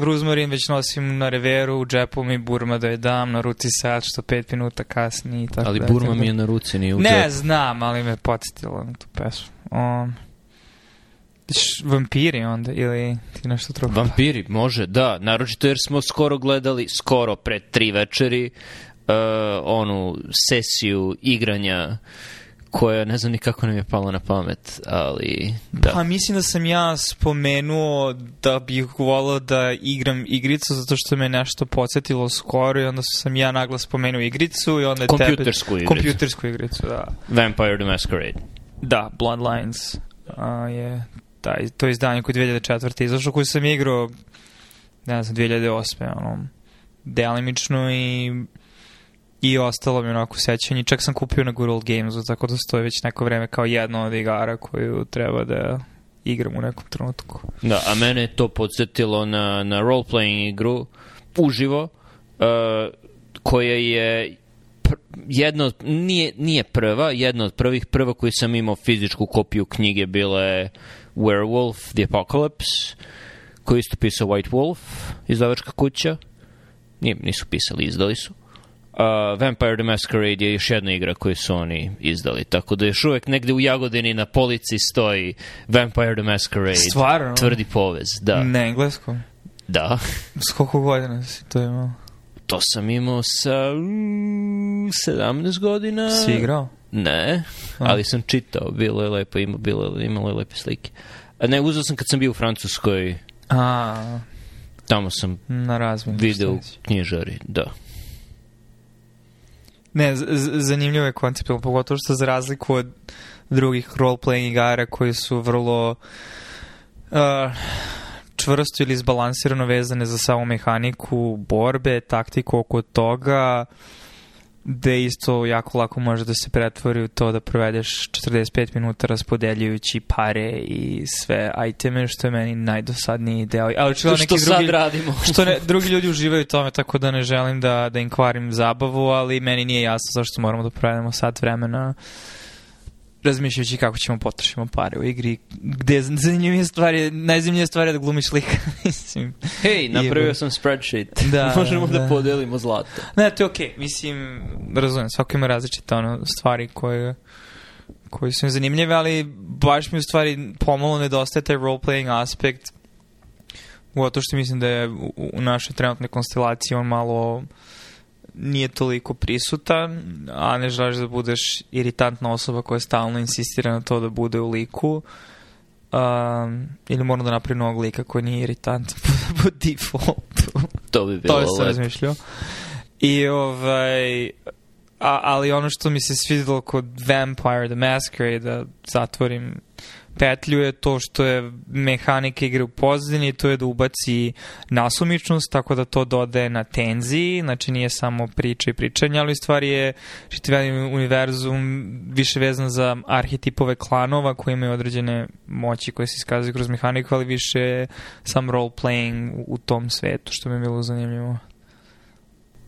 ruzmarin već nosim na reveru, u džepu mi burma da je dam, na ruci sad što pet minuta kasnije i tako Ali da, burma mi je na ruci, nije u džepu. Ne znam, ali me podsjetila na tu pesmu. Um, vampiri onda ili ti nešto drugo? Vampiri, može, da. Naročito jer smo skoro gledali, skoro pre tri večeri, uh, onu sesiju igranja uh, koja ne znam ni kako nam je palo na pamet, ali da. Pa mislim da sam ja spomenuo da bih volao da igram igricu zato što me nešto podsjetilo skoro i onda sam ja naglas spomenuo igricu i onda kompjutersku tebe... igricu. Kompjutersku igricu, da. Vampire the Masquerade. Da, Bloodlines Lines je taj, to je izdanje koje 2004. izašlo, koju sam igrao ne znam, 2008. Ono, delimično i i ostalo mi onako sećanje. Čak sam kupio na Good Old Gamesu, tako da stoje već neko vreme kao jedna od igara koju treba da igram u nekom trenutku. Da, a mene je to podsjetilo na, na role-playing igru uživo, uh, koja je jedna od, nije, nije prva, jedna od prvih, prva koju sam imao fizičku kopiju knjige bila je Werewolf, The Apocalypse, koju isto pisao White Wolf, izdavačka kuća. Nije, nisu pisali, izdali su. Uh, Vampire the Masquerade je još jedna igra koju su oni izdali, tako da još uvek negde u Jagodini na polici stoji Vampire the Masquerade. Stvarno? Tvrdi povez, da. Na engleskom? Da. S koliko godina si to imao? To sam imao sa 17 mm, godina. Si igrao? Ne, ali sam čitao, bilo je lepo, ima, bilo, imalo je lepe slike. A ne, uzeo sam kad sam bio u Francuskoj. A. Tamo sam na video knjižari, da. Ne, zanimljivo je konceptualno, pogotovo što za razliku od drugih role-playing igara koji su vrlo uh, čvrsto ili izbalansirano vezane za samu mehaniku borbe, taktiku oko toga, uh, gde isto jako lako može da se pretvori u to da provedeš 45 minuta raspodeljujući pare i sve iteme, što je meni najdosadniji deo. Ali što neki drugi, sad radimo. što ne, drugi ljudi uživaju tome, tako da ne želim da, da im kvarim zabavu, ali meni nije jasno zašto moramo da provedemo sat vremena uh, razmišljajući kako ćemo potrošimo pare u igri, gde zanimljivije stvari, najzanimljivije stvari je da glumiš lika, mislim. Hej, napravio sam spreadsheet, da, možemo da. da podelimo zlato. Ne, to je okej, okay. mislim, razumijem, svako ima različite ono, stvari koje koji su mi zanimljive, ali baš mi u stvari pomalo nedostaje taj role-playing aspekt, gotovo što mislim da je u, u našoj trenutnoj konstelaciji on malo nije toliko prisutan, a ne želiš da budeš iritantna osoba koja stalno insistira na to da bude u liku. Um, ili moram da napravim novog lika koji nije iritant po defaultu. To bi bilo To sam razmišljao. I ovaj... A, ali ono što mi se svidilo kod Vampire the Masquerade, da zatvorim petljuje to što je mehanika igre u pozadini, to je da ubaci nasumičnost, tako da to dode na tenziji, znači nije samo priča i pričanje, ali u stvari je čitav univerzum više vezan za arhetipove klanova koji imaju određene moći koje se iskazuju kroz mehaniku, ali više sam role playing u tom svetu, što mi je bilo zanimljivo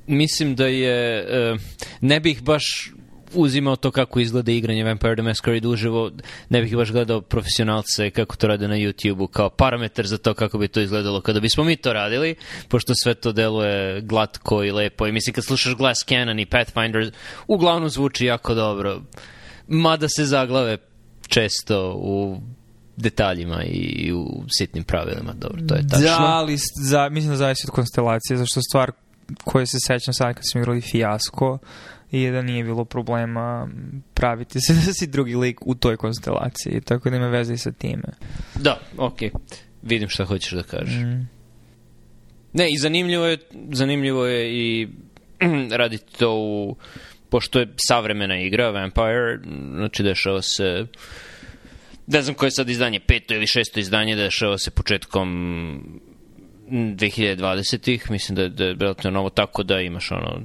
mislim da je e, ne bih baš uzimao to kako izgleda igranje Vampire the Masquerade uživo, ne bih baš gledao profesionalce kako to rade na YouTube-u kao parametar za to kako bi to izgledalo kada bismo mi to radili, pošto sve to deluje glatko i lepo i mislim kad slušaš Glass Cannon i Pathfinder uglavnom zvuči jako dobro mada se zaglave često u detaljima i u sitnim pravilima, dobro, to je tačno. Da, ali za, mislim da zavisi od konstelacije, zašto stvar koje se sećam sad kad sam igrali Fijasko, i da nije bilo problema praviti se da si drugi lik u toj konstelaciji, tako da ima veze i sa time. Da, okej. Okay. Vidim šta hoćeš da kažeš. Mm. Ne, i zanimljivo je, zanimljivo je i raditi to u, pošto je savremena igra Vampire, znači dešava se ne znam koje je sad izdanje, peto ili šesto izdanje dešava se početkom 2020-ih, mislim da je, da je relativno novo tako da imaš ono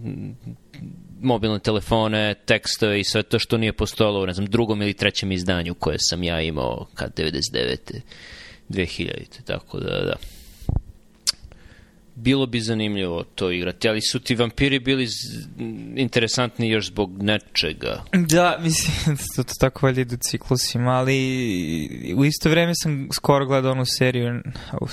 mobilne telefone, tekstove i sve to što nije postojalo u, ne znam, drugom ili trećem izdanju koje sam ja imao kad 99. 2000. Tako da, da bilo bi zanimljivo to igrati, ali su ti vampiri bili interesantni još zbog nečega. Da, mislim, to, to tako valjda idu ciklusima, ali u isto vreme sam skoro gledao onu seriju, u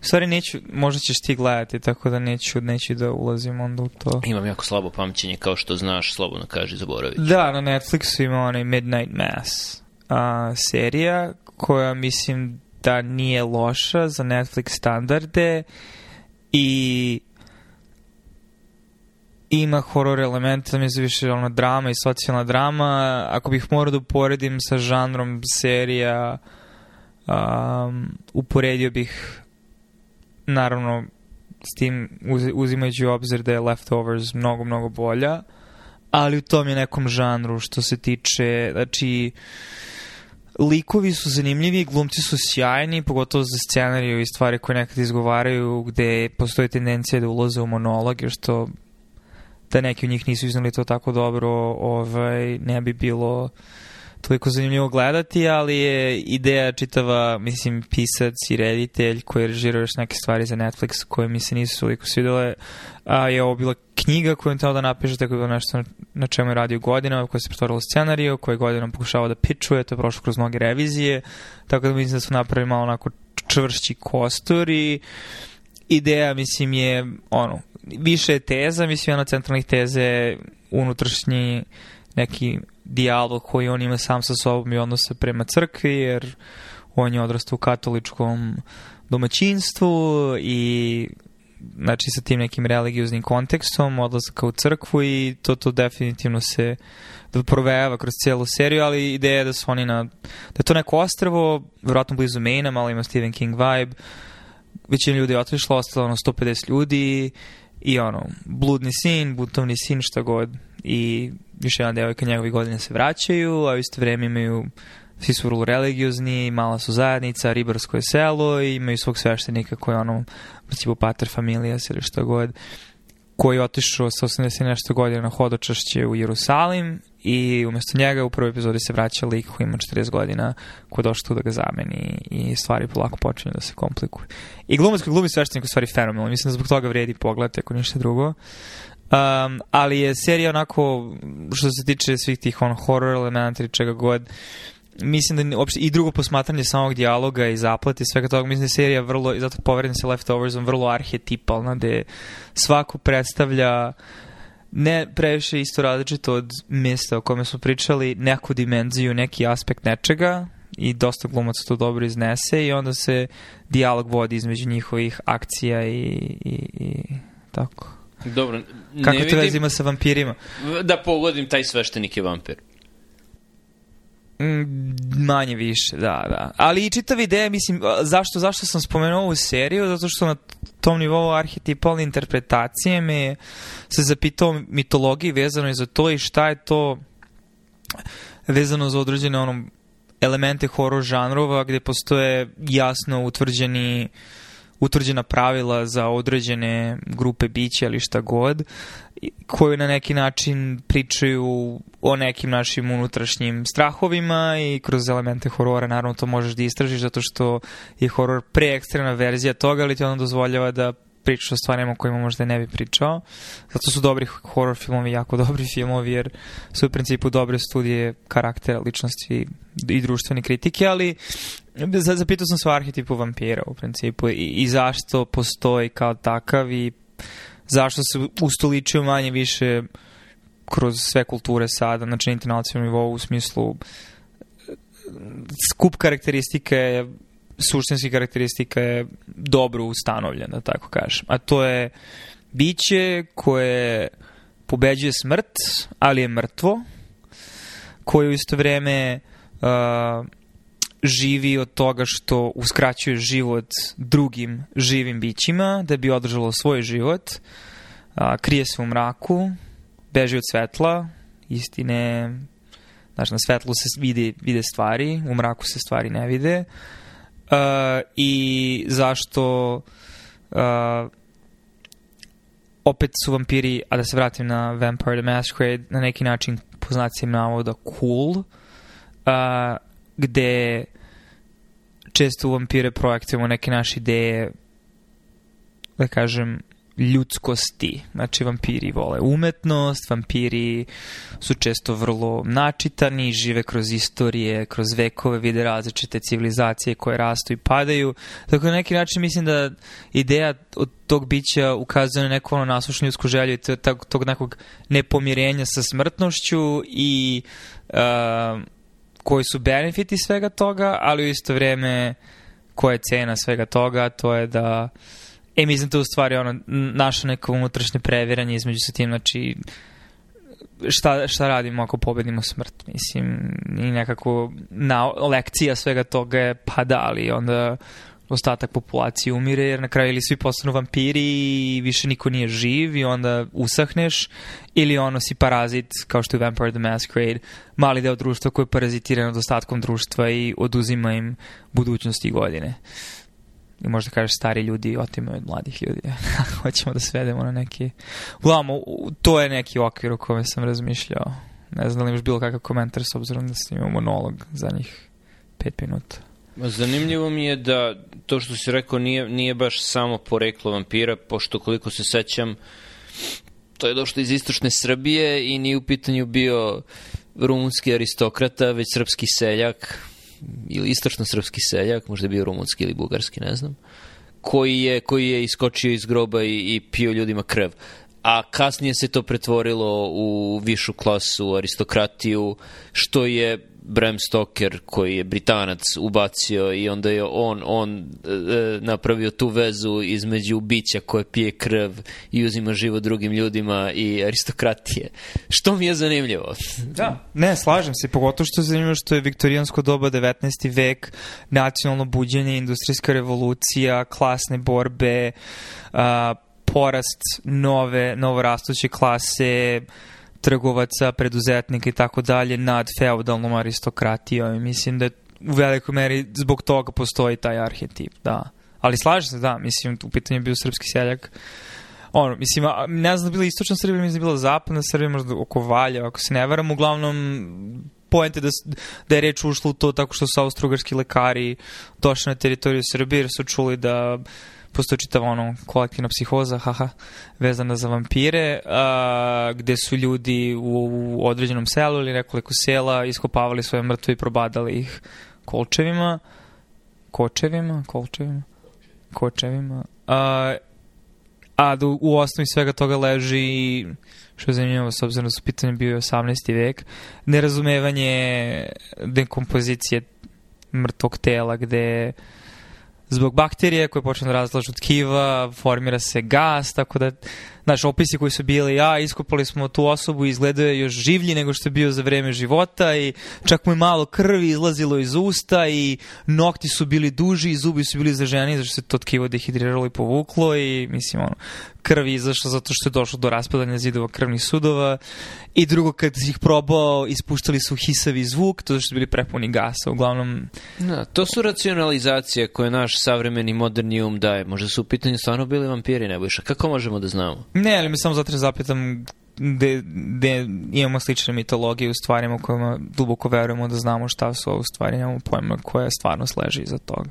stvari neću, možda ćeš ti gledati, tako da neću, neću da ulazim onda u to. Imam jako slabo pamćenje, kao što znaš, slobodno kaži, zaboravit Da, na Netflixu ima onaj Midnight Mass a, serija, koja mislim da nije loša za Netflix standarde, i ima horor elementa, mi mislim više ono drama i socijalna drama. Ako bih morao da uporedim sa žanrom serija, um, uporedio bih naravno s tim uz, uzimajući u obzir da je Leftovers mnogo, mnogo bolja, ali u tom je nekom žanru što se tiče, znači likovi su zanimljivi, glumci su sjajni, pogotovo za scenariju i stvari koje nekad izgovaraju gde postoji tendencija da ulaze u monologe, što da neki od njih nisu iznali to tako dobro, ovaj, ne bi bilo toliko zanimljivo gledati, ali je ideja čitava, mislim, pisac i reditelj koji je još neke stvari za Netflix koje mi se nisu uvijek svidjele, a, je ovo bila knjiga koju je teo da napiše, tako je bilo nešto na čemu je radio godinama, koja se pretvorila u scenariju, koja je godinom pokušava da pičuje, to je prošlo kroz mnoge revizije, tako da mislim da su napravili malo onako čvršći kostur i ideja, mislim, je ono, više je teza, mislim, jedna centralnih teze unutrašnji neki dijalog koji on ima sam sa sobom i odnosa prema crkvi, jer on je odrastao u katoličkom domaćinstvu i znači sa tim nekim religioznim kontekstom, odlazaka u crkvu i to to definitivno se da provejava kroz celu seriju, ali ideja je da su oni na, da je to neko ostrvo, vjerojatno blizu Maine, malo ima Stephen King vibe, većina ljudi je otišla, ostalo ono 150 ljudi i ono, bludni sin, butovni sin, šta god i još jedna devojka njegove godine se vraćaju, a u isto vreme imaju svi su vrlo religiozni, mala su zajednica, ribarsko je selo i imaju svog sveštenika koji je ono, u principu pater familias ili što god, koji je otišao sa 80 nešto godina na hodočašće u Jerusalim i umesto njega u prvoj epizodi se vraća lik koji ima 40 godina ko je došao tu da ga zameni i stvari polako počinju da se komplikuju. I glumac koji glumi sveštenik u stvari fenomenalno, mislim da zbog toga vredi pogled ako ništa drugo. Um, ali je serija onako, što se tiče svih tih on, horror elementa i čega god, mislim da uopšte, i drugo posmatranje samog dijaloga i zaplate i svega toga, mislim da je serija vrlo, i zato poverim da se Leftoversom, vrlo arhetipalna, gde svaku predstavlja ne previše isto različito od mesta o kome smo pričali, neku dimenziju, neki aspekt nečega i dosta glumaca to dobro iznese i onda se dijalog vodi između njihovih akcija i, i, i tako. Dobro, ne Kako vidim... to veze ima sa vampirima? Da pogodim, taj sveštenik je vampir. Mm, manje više, da, da. Ali i čitava ideja, mislim, zašto, zašto sam spomenuo ovu seriju? Zato što na tom nivou arhetipalne interpretacije me se zapitao mitologiji vezano je za to i šta je to vezano za određene onom elemente horror žanrova gde postoje jasno utvrđeni uh, utvrđena pravila za određene grupe bića ili šta god, koje na neki način pričaju o nekim našim unutrašnjim strahovima i kroz elemente horora naravno to možeš da istražiš zato što je horor preekstremna verzija toga, ali ti ono dozvoljava da priča o stvarima o kojima možda ne bi pričao. Zato su dobri horror filmovi jako dobri filmovi, jer su u principu dobre studije karaktera, ličnosti i društvene kritike, ali zapitao sam se o arhetipu vampira u principu i, i zašto postoji kao takav i zašto se ustoličio manje više kroz sve kulture sada, znači na internacionalnom nivou u smislu skup karakteristike suštinska karakteristika je dobro ustanovljena, da tako kažem. A to je biće koje pobeđuje smrt, ali je mrtvo, koje u isto vreme uh, živi od toga što uskraćuje život drugim živim bićima da bi održalo svoj život, a, krije se u mraku, beži od svetla, istine, znači na svetlu se vide, vide stvari, u mraku se stvari ne vide, uh, i zašto uh, opet su vampiri, a da se vratim na Vampire the Masquerade, na neki način poznatim navoda cool, uh, gde često u vampire projektujemo neke naše ideje, da kažem, ljudskosti. Znači, vampiri vole umetnost, vampiri su često vrlo načitani, žive kroz istorije, kroz vekove, vide različite civilizacije koje rastu i padaju. Tako da na neki način mislim da ideja od tog bića ukazuje na neku ono nasušnu ljudsku želju i tog, tog nekog nepomirenja sa smrtnošću i uh, koji su benefiti svega toga, ali u isto vreme koja je cena svega toga, to je da uh, E, mislim, to u stvari ono, naše neko unutrašnje previranje između sa tim, znači, šta, šta radimo ako pobedimo smrt, mislim, i nekako na, lekcija svega toga je, pa da, ali onda ostatak populacije umire, jer na kraju ili svi postanu vampiri i više niko nije živ i onda usahneš, ili ono si parazit, kao što je Vampire the Masquerade, mali deo društva koji je parazitiran od ostatkom društva i oduzima im budućnosti godine. Uh, i možda kažeš stari ljudi otimaju od mladih ljudi. Hoćemo da svedemo na neki... Uglavnom, to je neki okvir u kome sam razmišljao. Ne znam da li imaš bilo kakav komentar s obzirom da snimamo monolog za njih pet minuta. Zanimljivo mi je da to što si rekao nije, nije baš samo poreklo vampira, pošto koliko se sećam, to je došlo iz istočne Srbije i nije u pitanju bio rumunski aristokrata, već srpski seljak, ili istočno istočnosrpski seljak, možda je bio rumunski ili bugarski, ne znam, koji je, koji je iskočio iz groba i, i pio ljudima krv. A kasnije se to pretvorilo u višu klasu, aristokratiju, što je Bram Stoker koji je Britanac ubacio i onda je on on e, napravio tu vezu između bića koje pije krv i uzima život drugim ljudima i aristokratije. Što mi je zanimljivo. Da, ne, slažem se, pogotovo što je zanimljivo što je viktorijansko doba 19. vek, nacionalno buđenje, industrijska revolucija, klasne borbe, a, porast nove, novorastuće klase, uh, trgovaca, preduzetnika i tako dalje nad feudalnom aristokratijom i mislim da je u velikoj meri zbog toga postoji taj arhetip, da. Ali slažem se, da, mislim, u pitanju je bio srpski seljak. Ono, mislim, ne znam da bila istočna Srbija, mislim da bila zapadna Srbija, možda oko Valja, ako se ne varam, uglavnom poente da, da je reč ušla u to tako što su austrougarski lekari došli na teritoriju Srbije jer su čuli da postoji čitava ono kolektivna psihoza, haha, vezana za vampire, a, gde su ljudi u, u određenom selu ili nekoliko sela iskopavali svoje mrtve i probadali ih kolčevima, kočevima, kolčevima, kočevima, a, a da u osnovi svega toga leži što je zanimljivo s obzirom da su pitanje bio 18. vek, nerazumevanje dekompozicije mrtvog tela gde uh, zbog bakterije koje počne da razlažu tkiva, formira se gas, tako da znaš, opisi koji su bili, ja, iskopali smo tu osobu izgledao je još življi nego što je bio za vreme života i čak mu je malo krvi izlazilo iz usta i nokti su bili duži i zubi su bili zaženi zašto se to tkivo dehidriralo i povuklo i mislim, ono, krvi izašla zato što je došlo do raspadanja zidova krvnih sudova i drugo kad ih probao ispuštali su hisavi zvuk to što su bili prepuni gasa uglavnom da, to su racionalizacije koje naš savremeni moderni um daje možda su u pitanju stvarno bili vampiri nebojša kako možemo da znamo Ne, ali mi samo zato zapitam gde, gde imamo slične mitologije u stvarima u kojima duboko verujemo da znamo šta su, a u stvari nemamo pojma koja stvarno leži iza toga.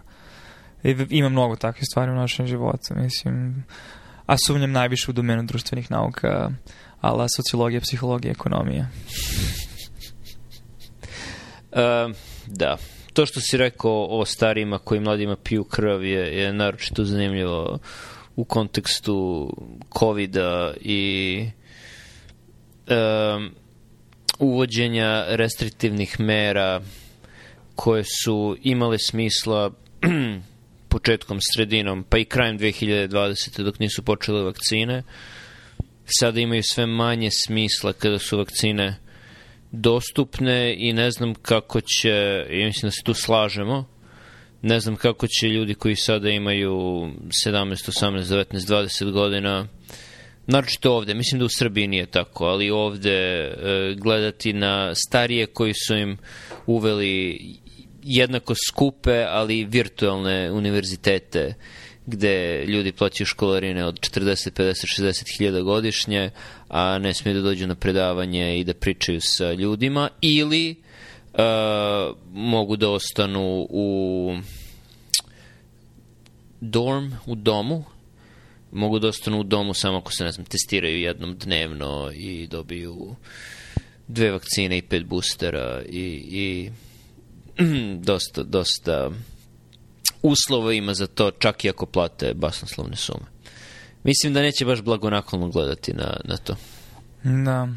I, ima mnogo takvih stvari u našem životu, mislim. A sumnjam najviše u domenu društvenih nauka, ala sociologija, psihologija, ekonomija. Uh, da. To što si rekao o starima koji mladima piju krv je, je naročito zanimljivo u kontekstu covid i um, uvođenja restriktivnih mera koje su imale smisla početkom, sredinom, pa i krajem 2020. dok nisu počele vakcine, sada imaju sve manje smisla kada su vakcine dostupne i ne znam kako će, ja mislim da se tu slažemo, ne znam kako će ljudi koji sada imaju 17, 18, 19, 20 godina naročito ovde, mislim da u Srbiji nije tako, ali ovde e, gledati na starije koji su im uveli jednako skupe, ali virtualne univerzitete gde ljudi plaćaju školarine od 40, 50, 60 hiljada godišnje, a ne smije da dođu na predavanje i da pričaju sa ljudima, ili uh, mogu da ostanu u dorm, u domu, mogu da ostanu u domu samo ako se, ne znam, testiraju jednom dnevno i dobiju dve vakcine i pet boostera i, i dosta, dosta uslova ima za to, čak i ako plate basnoslovne sume. Mislim da neće baš blagonaklonno gledati na, na to. Da.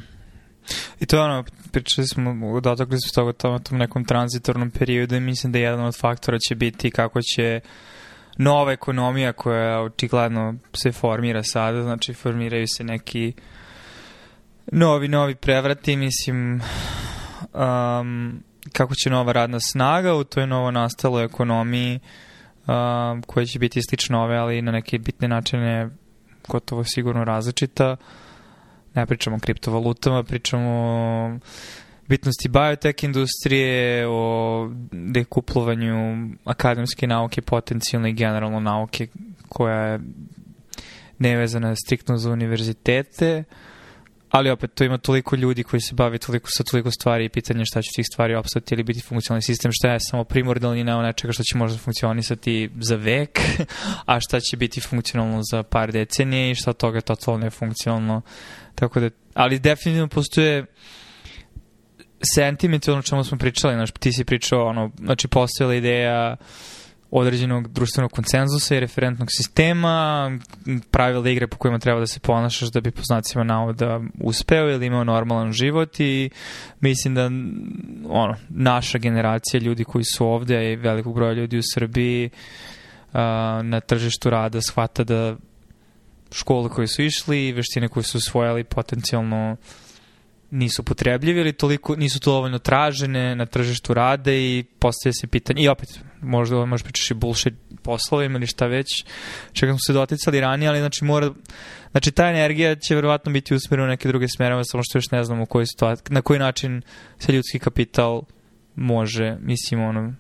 I to je ono, pričali smo, dotakli smo toga tamo, tom nekom tranzitornom periodu i mislim da jedan od faktora će biti kako će nova ekonomija koja očigledno se formira sada, znači formiraju se neki novi, novi prevrati, mislim um, kako će nova radna snaga u toj novo nastaloj ekonomiji um, koja će biti slična ove, ali na neke bitne načine gotovo sigurno različita uh, ne pričamo o kriptovalutama, pričamo o bitnosti biotech industrije, o dekuplovanju akademske nauke, potencijalne i generalno nauke koja je nevezana striktno za univerzitete, ali opet to ima toliko ljudi koji se bavi toliko sa toliko stvari i pitanje šta će tih stvari opstati ili biti funkcionalni sistem, šta je samo primordalni neo nečega što će možda funkcionisati za vek, a šta će biti funkcionalno za par decenije i šta toga je totalno nefunkcionalno. funkcionalno Tako da, ali definitivno postoje sentimentalno čemu smo pričali, znači ti si pričao ono, znači postojala ideja određenog društvenog konsenzusa i referentnog sistema, pravila igre po kojima treba da se ponašaš da bi po znacima navoda uspeo ili imao normalan život i mislim da ono, naša generacija ljudi koji su ovde i velikog broja ljudi u Srbiji na tržištu rada shvata da škole koje su išli i veštine koje su usvojali potencijalno nisu potrebljive ili toliko, nisu to dovoljno tražene na tržištu rade i postavlja se pitanje, i opet, možda ovo možeš pričaš i bullshit poslovima ili šta već, čega smo se doticali ranije, ali znači mora, znači ta energija će verovatno biti usmerena u neke druge smerove, samo što još ne znamo u koji na koji način se ljudski kapital može, mislim, ono,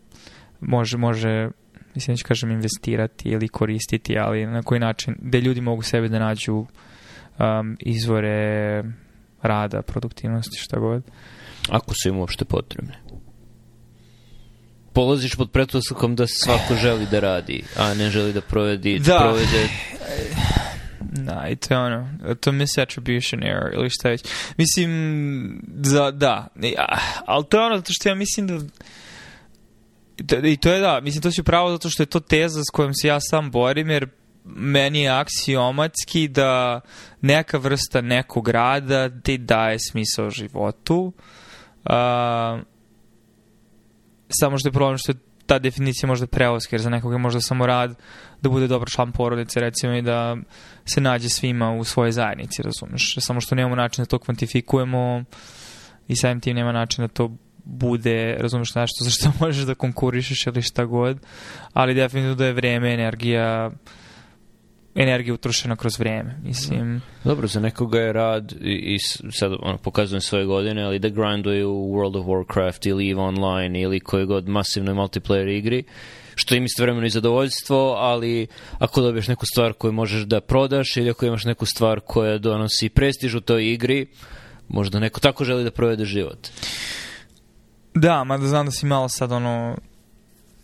može, može mislim da kažem investirati ili koristiti, ali na koji način, da ljudi mogu sebe da nađu um, izvore rada, produktivnosti, šta god. Ako su im uopšte potrebne. Polaziš pod pretpostavkom da svako želi da radi, a ne želi da provedi, da. da. provede... Da, i to je ono, to misattribution error ili šta već. Mislim, da, da, ja, ali to je ono, zato što ja mislim da Da, I to je da, mislim to si pravo zato što je to teza s kojom se ja sam borim jer meni je aksiomatski da neka vrsta nekog rada ti daje smisao životu. Uh, samo što je problem što je ta definicija možda preoska, jer za nekoga je možda samo rad da bude dobar član porodice, recimo, i da se nađe svima u svojoj zajednici, razumeš? Samo što nemamo način da to kvantifikujemo i samim tim nema način da to bude, razumeš, nešto za što možeš da konkurišeš ili šta god, ali definitivno da je vreme, energija, energija utrošena kroz vreme, mislim. Dobro, za nekoga je rad, i, i sad ono, pokazujem svoje godine, ali da grinduje u World of Warcraft ili EVE Online ili koje god masivnoj multiplayer igri, što im istovremeno i zadovoljstvo, ali ako dobiješ neku stvar koju možeš da prodaš ili ako imaš neku stvar koja donosi prestiž u toj igri, možda neko tako želi da provede život. Da, mada znam da si malo sad ono,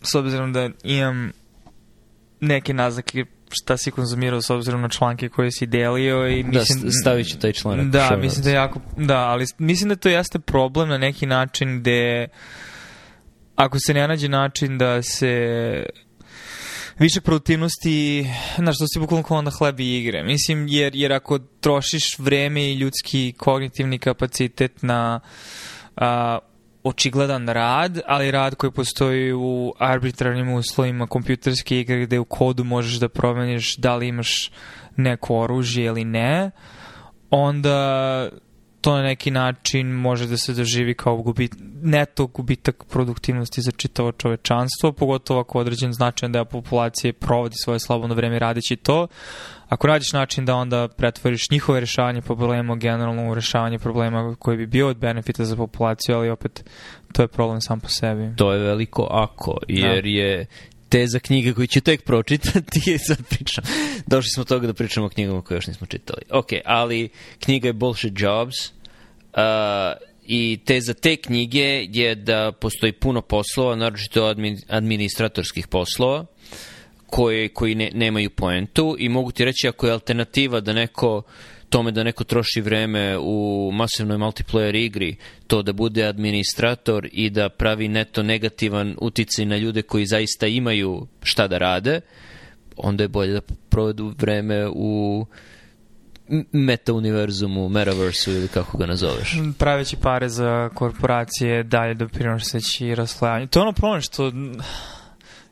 s obzirom da imam neke naznake šta si konzumirao s obzirom na članke koje si delio i da, mislim, da, stavit ću taj članak da, mislim da je jako, da, ali mislim da to jeste problem na neki način gde ako se ne nađe način da se više produktivnosti, znaš, to si bukvalno kao onda hleb i igre. Mislim, jer, jer ako trošiš vreme i ljudski kognitivni kapacitet na a, očigledan rad, ali rad koji postoji u arbitrarnim uslovima kompjuterske igre gde u kodu možeš da promeniš da li imaš neko oružje ili ne, onda to na neki način može da se doživi kao gubit, neto gubitak produktivnosti za čitavo čovečanstvo, pogotovo ako određen značajan deo populacije provodi svoje slobodno vreme radeći to, ako nađeš način da onda pretvoriš njihove rešavanje problema generalno u rešavanje problema koji bi bio od benefita za populaciju, ali opet to je problem sam po sebi. To je veliko ako, da. jer da. je teza knjige koju ću tek pročitati je sad pričam. Došli smo toga da pričamo o knjigama koje još nismo čitali. Ok, ali knjiga je Bullshit Jobs uh, i teza te knjige je da postoji puno poslova, naročito administratorskih poslova, uh, koji, koji ne, nemaju poentu i mogu ti reći ako je alternativa da neko tome da neko troši vreme u masivnoj multiplayer igri, to da bude administrator i da pravi neto negativan uticaj na ljude koji zaista imaju šta da rade, onda je bolje da provedu vreme u meta univerzumu, metaversu ili kako ga nazoveš. Praveći pare za korporacije dalje doprinošeći raslojanju. To je ono problem što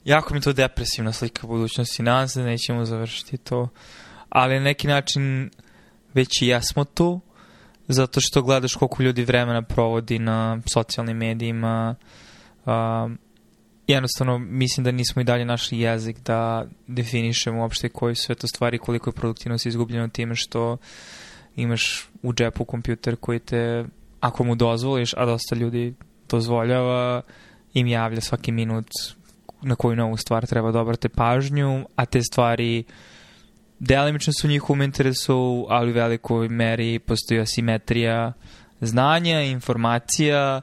jako mi to depresivna slika budućnosti. Nadam se da nećemo završiti to. Ali na neki način već i jesmo tu, zato što gledaš koliko ljudi vremena provodi na socijalnim medijima. Um, jednostavno, mislim da nismo i dalje našli jezik da definišemo uopšte koji su to stvari, koliko je produktivnost izgubljeno time što imaš u džepu kompjuter koji te, ako mu dozvoliš, a dosta ljudi dozvoljava, im javlja svaki minut na koju novu stvar treba da obrate pažnju, a te stvari delimično su u njihovom interesu, ali u velikoj meri postoji asimetrija znanja, informacija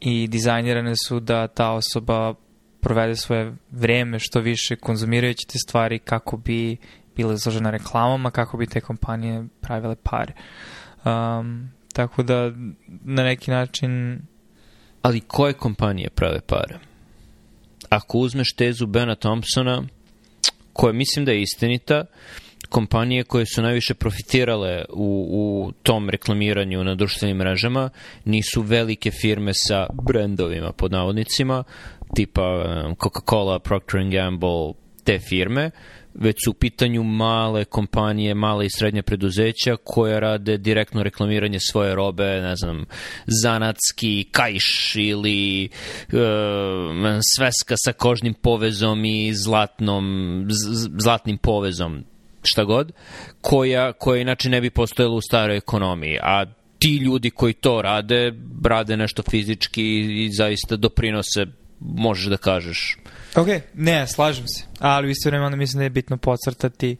i dizajnirane su da ta osoba provede svoje vreme što više konzumirajući te stvari kako bi bila izložena reklamama, kako bi te kompanije pravile pare. Um, tako da na neki način... Ali koje kompanije prave pare? ako uzmeš tezu Bena Thompsona, koja mislim da je istinita, kompanije koje su najviše profitirale u, u tom reklamiranju na društvenim mrežama nisu velike firme sa brendovima pod navodnicima, tipa um, Coca-Cola, Procter Gamble, te firme, već su u pitanju male kompanije, male i srednje preduzeća koje rade direktno reklamiranje svoje robe, ne znam, zanatski, kajš ili e, sveska sa kožnim povezom i zlatnom, zlatnim povezom, šta god, koja, koja inače ne bi postojala u staroj ekonomiji, a ti ljudi koji to rade, rade nešto fizički i zaista doprinose, možeš da kažeš, Ok, ne, slažem se, ali istovremeno mislim da je bitno pocrtati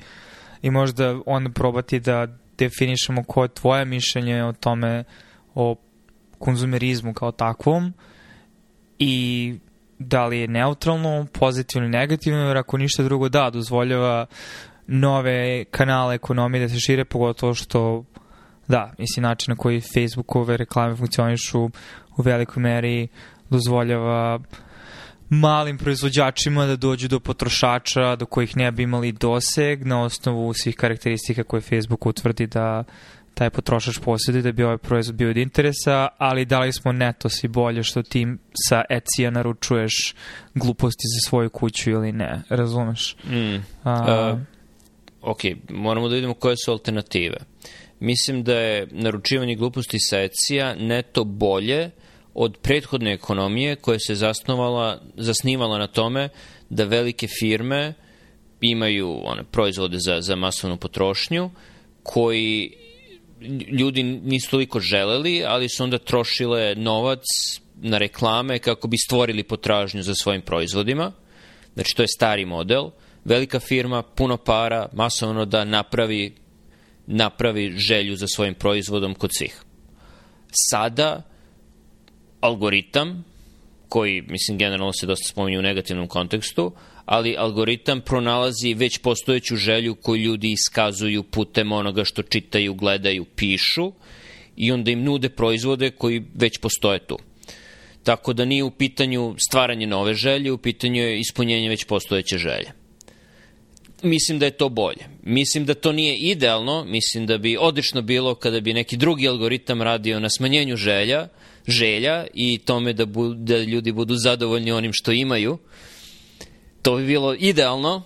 i možda onda probati da definišemo koje je tvoje mišljenje o tome, o konzumerizmu kao takvom i da li je neutralno, pozitivno ili negativno, jer ako ništa drugo da, dozvoljava nove kanale ekonomije da se šire, pogotovo što da, mislim, način na koji Facebookove reklame funkcionišu u velikoj meri dozvoljava uh, malim proizvođačima da dođu do potrošača do kojih ne bi imali doseg na osnovu svih karakteristika koje Facebook utvrdi da taj potrošač posjeduje da bi ovaj proizvod bio od interesa, ali da li smo neto si bolje što ti sa Ecija naručuješ gluposti za svoju kuću ili ne, razumeš? Mm. A... Uh, ok, moramo da vidimo koje su alternative. Mislim da je naručivanje gluposti sa Ecija neto bolje, od prethodne ekonomije koja se zasnovala, zasnivala na tome da velike firme imaju one proizvode za, za masovnu potrošnju koji ljudi nisu toliko želeli, ali su onda trošile novac na reklame kako bi stvorili potražnju za svojim proizvodima. Znači, to je stari model. Velika firma, puno para, masovno da napravi, napravi želju za svojim proizvodom kod svih. Sada algoritam, koji, mislim, generalno se dosta spominje u negativnom kontekstu, ali algoritam pronalazi već postojeću želju koju ljudi iskazuju putem onoga što čitaju, gledaju, pišu i onda im nude proizvode koji već postoje tu. Tako da nije u pitanju stvaranje nove želje, u pitanju je ispunjenje već postojeće želje. Mislim da je to bolje. Mislim da to nije idealno, mislim da bi odlično bilo kada bi neki drugi algoritam radio na smanjenju želja, želja i tome da, bu, da ljudi budu zadovoljni onim što imaju, to bi bilo idealno,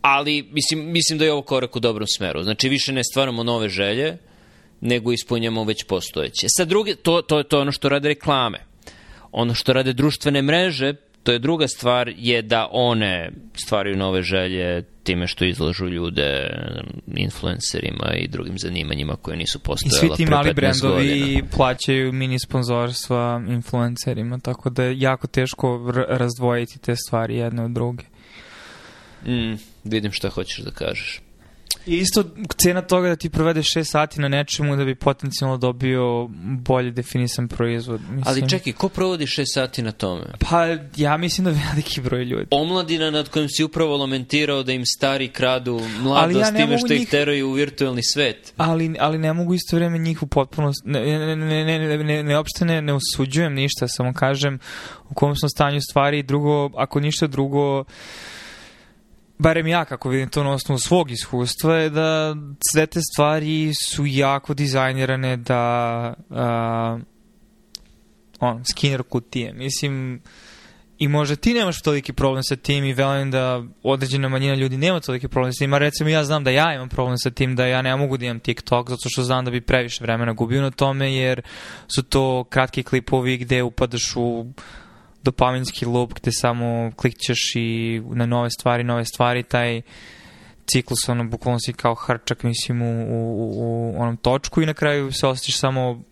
ali mislim, mislim da je ovo korak u dobrom smeru. Znači, više ne stvaramo nove želje, nego ispunjamo već postojeće. Sa druge, to, to, to je ono što rade reklame. Ono što rade društvene mreže To je druga stvar je da one stvaraju nove želje time što izlažu ljude influencerima i drugim zanimanjima koje nisu postojala pre 15 godina. I svi ti mali brendovi godina. plaćaju mini sponzorstva influencerima, tako da je jako teško razdvojiti te stvari jedne od druge. Mm, vidim šta hoćeš da kažeš. I isto cena toga da ti provedeš 6 sati na nečemu da bi potencijalno dobio bolje definisan proizvod. Mislim. Ali čekaj, ko provodi 6 sati na tome? Pa ja mislim da veliki broj ljudi. Omladina nad kojim si upravo lamentirao da im stari kradu mladost ja time što njih... ih teraju u virtuelni svet. Ali, ali ne mogu isto vreme njih u potpunost... Ne, ne, ne, ne, ne, ne, ne, ne, ne osuđujem ništa, samo kažem u kom smo stanju stvari. Drugo, ako ništa drugo barem ja kako vidim to na osnovu svog iskustva, je da sve te stvari su jako dizajnirane da uh, on, skinner kutije. Mislim, i možda ti nemaš toliki problem sa tim i velim da određena manjina ljudi nema toliki problem sa tim, a recimo ja znam da ja imam problem sa tim, da ja ne mogu da imam TikTok zato što znam da bi previše vremena gubio na tome jer su to kratki klipovi gde upadaš u dopaminski loop gde samo klikćeš i na nove stvari, nove stvari, taj ciklus, ono, bukvalno si kao harčak, mislim, u, u, u onom točku i na kraju se osjećaš samo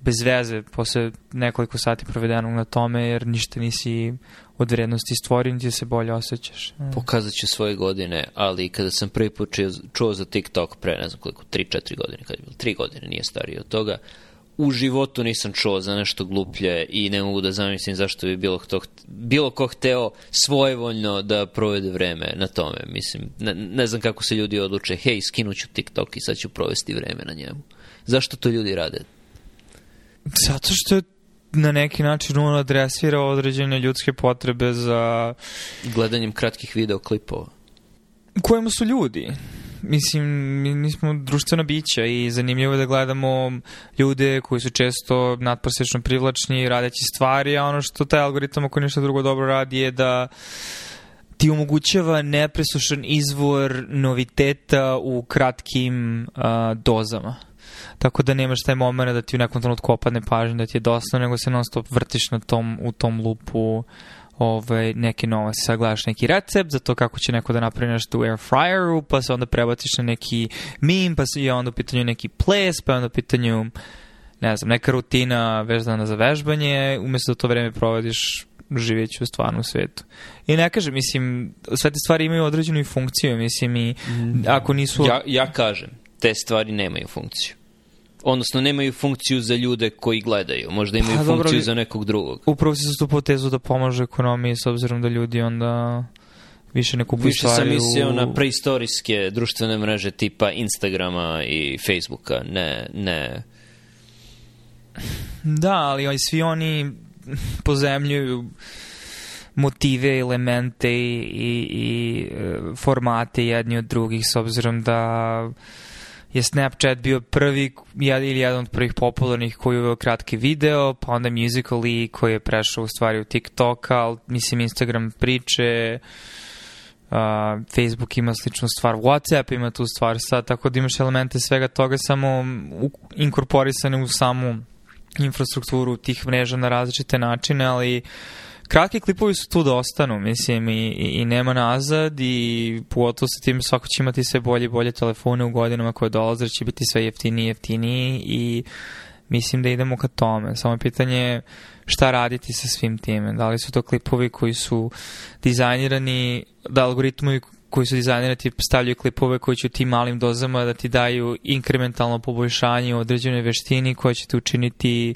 bez veze posle nekoliko sati provedenog na tome, jer ništa nisi od vrednosti stvorio, niti se bolje osjećaš. E. Pokazat ću svoje godine, ali kada sam prvi put čuo za TikTok pre, ne znam koliko, 3-4 godine, kad je bilo 3 godine, nije stariji od toga, uh, u životu nisam čuo za nešto gluplje i ne mogu da zamislim zašto bi bilo, to, bilo ko hteo svojevoljno da provede vreme na tome. Mislim, ne, ne znam kako se ljudi odluče, hej, skinuću TikTok i sad ću provesti vreme na njemu. Zašto to ljudi rade? Zato što je na neki način on adresira određene ljudske potrebe za... Gledanjem kratkih videoklipova. Kojemu su ljudi mislim, mi nismo društvena bića i zanimljivo je da gledamo ljude koji su često nadprosečno privlačni, radeći stvari, a ono što taj algoritam ako ništa drugo dobro radi je da ti omogućava nepresušan izvor noviteta u kratkim uh, dozama. Tako da nemaš taj moment da ti u nekom trenutku opadne pažnje, da ti je dosta, nego se non stop vrtiš na tom, u tom lupu uh, ovaj, neke novosti, sad gledaš neki recept za to kako će neko da napravi nešto u air fryeru, pa se onda prebaciš na neki meme, pa je onda u pitanju neki ples, pa je onda u pitanju ne znam, neka rutina vezana za vežbanje, umjesto da to vreme provodiš živeći u stvarnom svetu. I ne kažem, mislim, sve te stvari imaju određenu funkciju, mislim, i mm. ako nisu... Ja, ja kažem, te stvari nemaju funkciju odnosno nemaju funkciju za ljude koji gledaju, možda imaju pa, funkciju dobro, za nekog drugog. Upravo si tu potezu da pomaže ekonomiji s obzirom da ljudi onda više ne kupuju stvari. Više sam mislio u... na preistorijske društvene mreže tipa Instagrama i Facebooka, ne, ne. Da, ali oj, svi oni pozemljuju motive, elemente i, i, e, formate jedni od drugih s obzirom da je Snapchat bio prvi ili jedan od prvih popularnih koji je uveo kratki video, pa onda Musical.ly koji je prešao u stvari u TikTok, ali mislim Instagram priče, uh, Facebook ima sličnu stvar, Whatsapp ima tu stvar sad, tako da imaš elemente svega toga samo inkorporisane u samu infrastrukturu tih mreža na različite načine, ali uh, kratki klipovi su tu da ostanu, mislim, i, i nema nazad i pogotovo sa tim svako će imati sve bolje i bolje telefone u godinama koje dolaze, će biti sve jeftiniji i jeftiniji i mislim da idemo ka tome. Samo pitanje je šta raditi sa svim time. Da li su to klipovi koji su dizajnirani, da algoritmovi koji su dizajneri ti stavljaju klipove koji će ti malim dozama da ti daju inkrementalno poboljšanje u određenoj veštini koja će te učiniti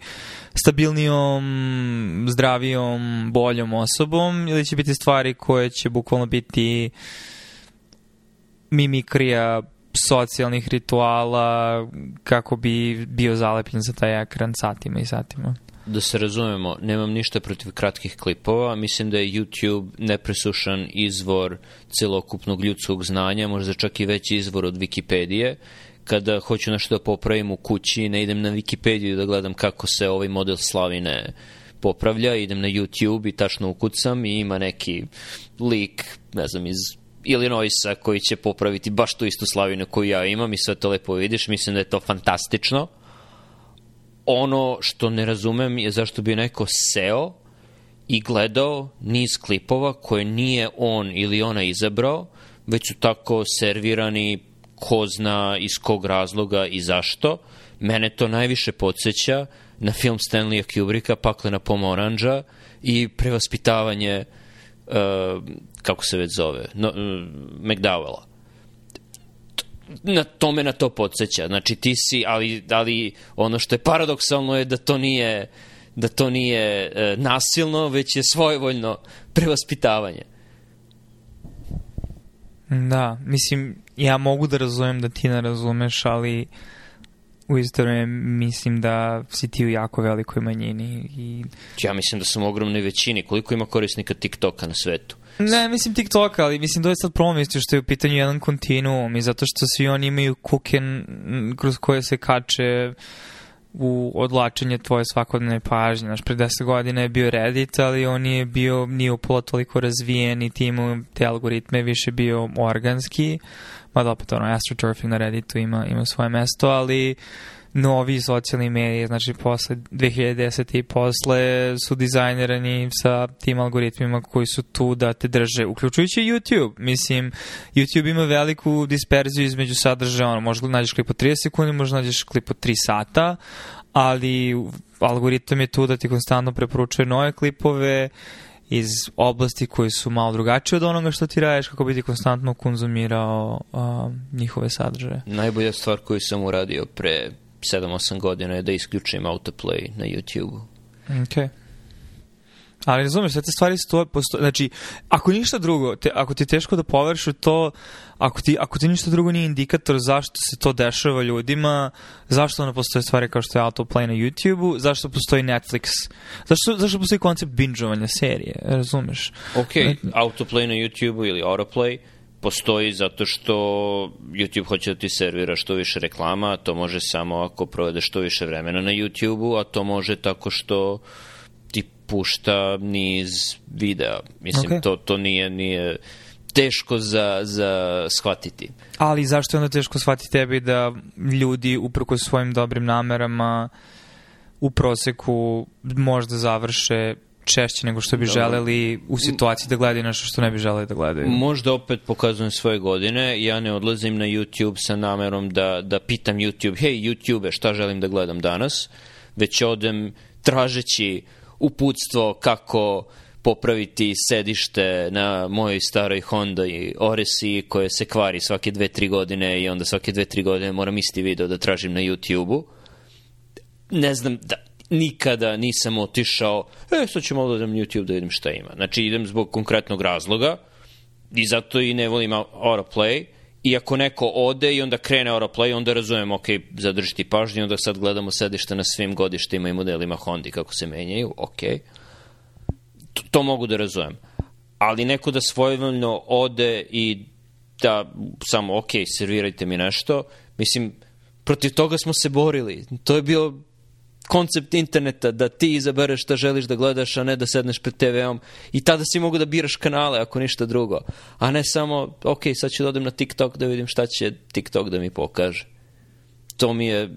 stabilnijom, zdravijom, boljom osobom ili će biti stvari koje će bukvalno biti mimikrija socijalnih rituala kako bi bio zalepljen za taj ekran satima i satima da se razumemo, nemam ništa protiv kratkih klipova, mislim da je YouTube nepresušan izvor celokupnog ljudskog znanja, možda čak i veći izvor od Wikipedije, kada hoću nešto da popravim u kući, ne idem na Wikipediju da gledam kako se ovaj model slavine popravlja, idem na YouTube i tačno ukucam i ima neki lik, ne znam, iz Illinoisa koji će popraviti baš tu istu slavinu koju ja imam i sve to lepo vidiš, mislim da je to fantastično ono što ne razumem je zašto bi neko seo i gledao niz klipova koje nije on ili ona izabrao, već su tako servirani ko zna iz kog razloga i zašto. Mene to najviše podsjeća na film Stanleya Kubricka Paklena pomoranđa i prevaspitavanje uh, kako se već zove, no, uh, McDowella na tome na to podsjeća. Znači ti si, ali, ali ono što je paradoksalno je da to nije da to nije e, nasilno, već je svojevoljno prevaspitavanje. Da, mislim, ja mogu da razumem da ti ne razumeš, ali u isto mislim da si ti u jako velikoj manjini. I... Ja mislim da sam u ogromnoj većini. Koliko ima korisnika TikToka na svetu? Ne, mislim TikTok, ali mislim da je sad promislio što je u pitanju jedan kontinuum i zato što svi oni imaju kuke kroz koje se kače u odlačenje tvoje svakodnevne pažnje. Znaš, pre 10 godina je bio Reddit, ali on je bio, nije upola toliko razvijen i tim te algoritme više bio organski. Mada opet ono, astroturfing na Redditu ima, ima svoje mesto, ali novi socijalni medije, znači posle 2010. i posle su dizajnirani sa tim algoritmima koji su tu da te drže, uključujući YouTube. Mislim, YouTube ima veliku disperziju između sadržaja, ono, možda nađeš klip od 30 sekundi, možda nađeš klip od 3 sata, ali algoritam je tu da ti konstantno preporučuje nove klipove iz oblasti koje su malo drugačije od onoga što ti radiš, kako bi ti konstantno konzumirao uh, njihove sadržaje. Najbolja stvar koju sam uradio pre 7-8 godina je da isključim autoplay na YouTube-u. Okay. Ali razumeš, sve te stvari sto, posto, znači, ako ništa drugo, te, ako ti je teško da poverš to, ako ti, ako ti ništa drugo nije indikator zašto se to dešava ljudima, zašto ne postoje stvari kao što je autoplay na YouTube-u, zašto postoji Netflix, zašto, zašto postoji koncept bingeovanja serije, razumeš? Ok, autoplay na YouTube-u ili autoplay, postoji zato što YouTube hoće da ti servira što više reklama, a to može samo ako provede što više vremena na YouTube-u, a to može tako što ti pušta niz videa. Mislim, okay. to, to nije, nije teško za, za shvatiti. Ali zašto je onda teško shvatiti tebi da ljudi, uprko svojim dobrim namerama, u proseku možda završe češće nego što bi Dobro. Da, da. želeli u situaciji da gledaju nešto što ne bi želeli da gledaju. Možda opet pokazujem svoje godine, ja ne odlazim na YouTube sa namerom da, da pitam YouTube, hej YouTube, šta želim da gledam danas, već odem tražeći uputstvo kako popraviti sedište na mojoj staroj Honda i Oresi koje se kvari svake 2-3 godine i onda svake 2-3 godine moram isti video da tražim na YouTube-u. Ne znam, da, nikada nisam otišao, e, sad ću malo da idem YouTube da vidim šta ima. Znači, idem zbog konkretnog razloga i zato i ne volim Autoplay. I ako neko ode i onda krene Autoplay, onda razumem, ok, zadržiti pažnju, onda sad gledamo sedišta na svim godištima i modelima Honda kako se menjaju, ok. To, to mogu da razumem. Ali neko da svojevoljno ode i da samo, ok, servirajte mi nešto, mislim, protiv toga smo se borili. To je bilo koncept interneta da ti izabereš šta želiš da gledaš, a ne da sedneš pred TV-om i tada si mogu da biraš kanale ako ništa drugo. A ne samo, ok, sad ću da odem na TikTok da vidim šta će TikTok da mi pokaže. To mi je,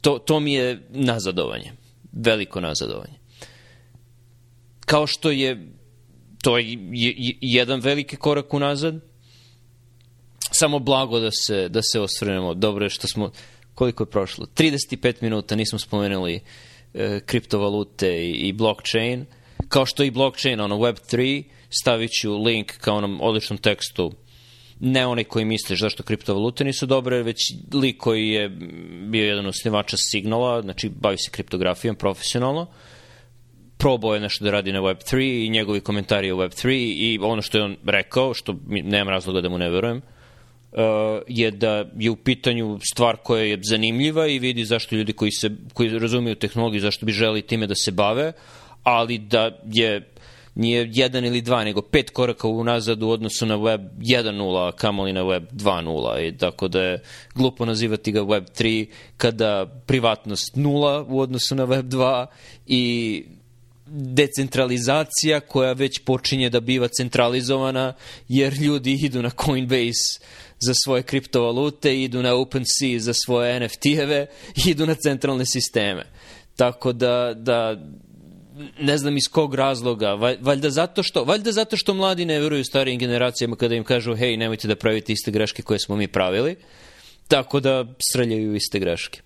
to, to mi je nazadovanje. Veliko nazadovanje. Kao što je, to je, je jedan veliki korak unazad, samo blago da se, da se osvrnemo. Dobro je što smo, koliko je prošlo? 35 minuta nismo spomenuli e, kriptovalute i, i blockchain, kao što i blockchain, ono Web3, stavit ću link ka onom odličnom tekstu ne onaj koji misliš zašto kriptovalute nisu dobre, već lik koji je bio jedan od snivača signala, znači bavi se kriptografijom profesionalno, probao je nešto da radi na Web3 i njegovi komentari o Web3 i ono što je on rekao, što nemam razloga da mu ne verujem, uh, je da je u pitanju stvar koja je zanimljiva i vidi zašto ljudi koji, se, koji razumiju tehnologiju, zašto bi želi time da se bave, ali da je nije jedan ili dva, nego pet koraka unazad u odnosu na web 1.0, a kamoli na web 2.0. I tako da je glupo nazivati ga web 3 kada privatnost nula u odnosu na web 2 i decentralizacija koja već počinje da biva centralizovana jer ljudi idu na Coinbase za svoje kriptovalute, idu na OpenSea za svoje NFT-eve, idu na centralne sisteme. Tako da, da ne znam iz kog razloga, valjda zato što, valjda zato što mladi ne veruju starijim generacijama kada im kažu hej, nemojte da pravite iste greške koje smo mi pravili, tako da srljaju iste greške.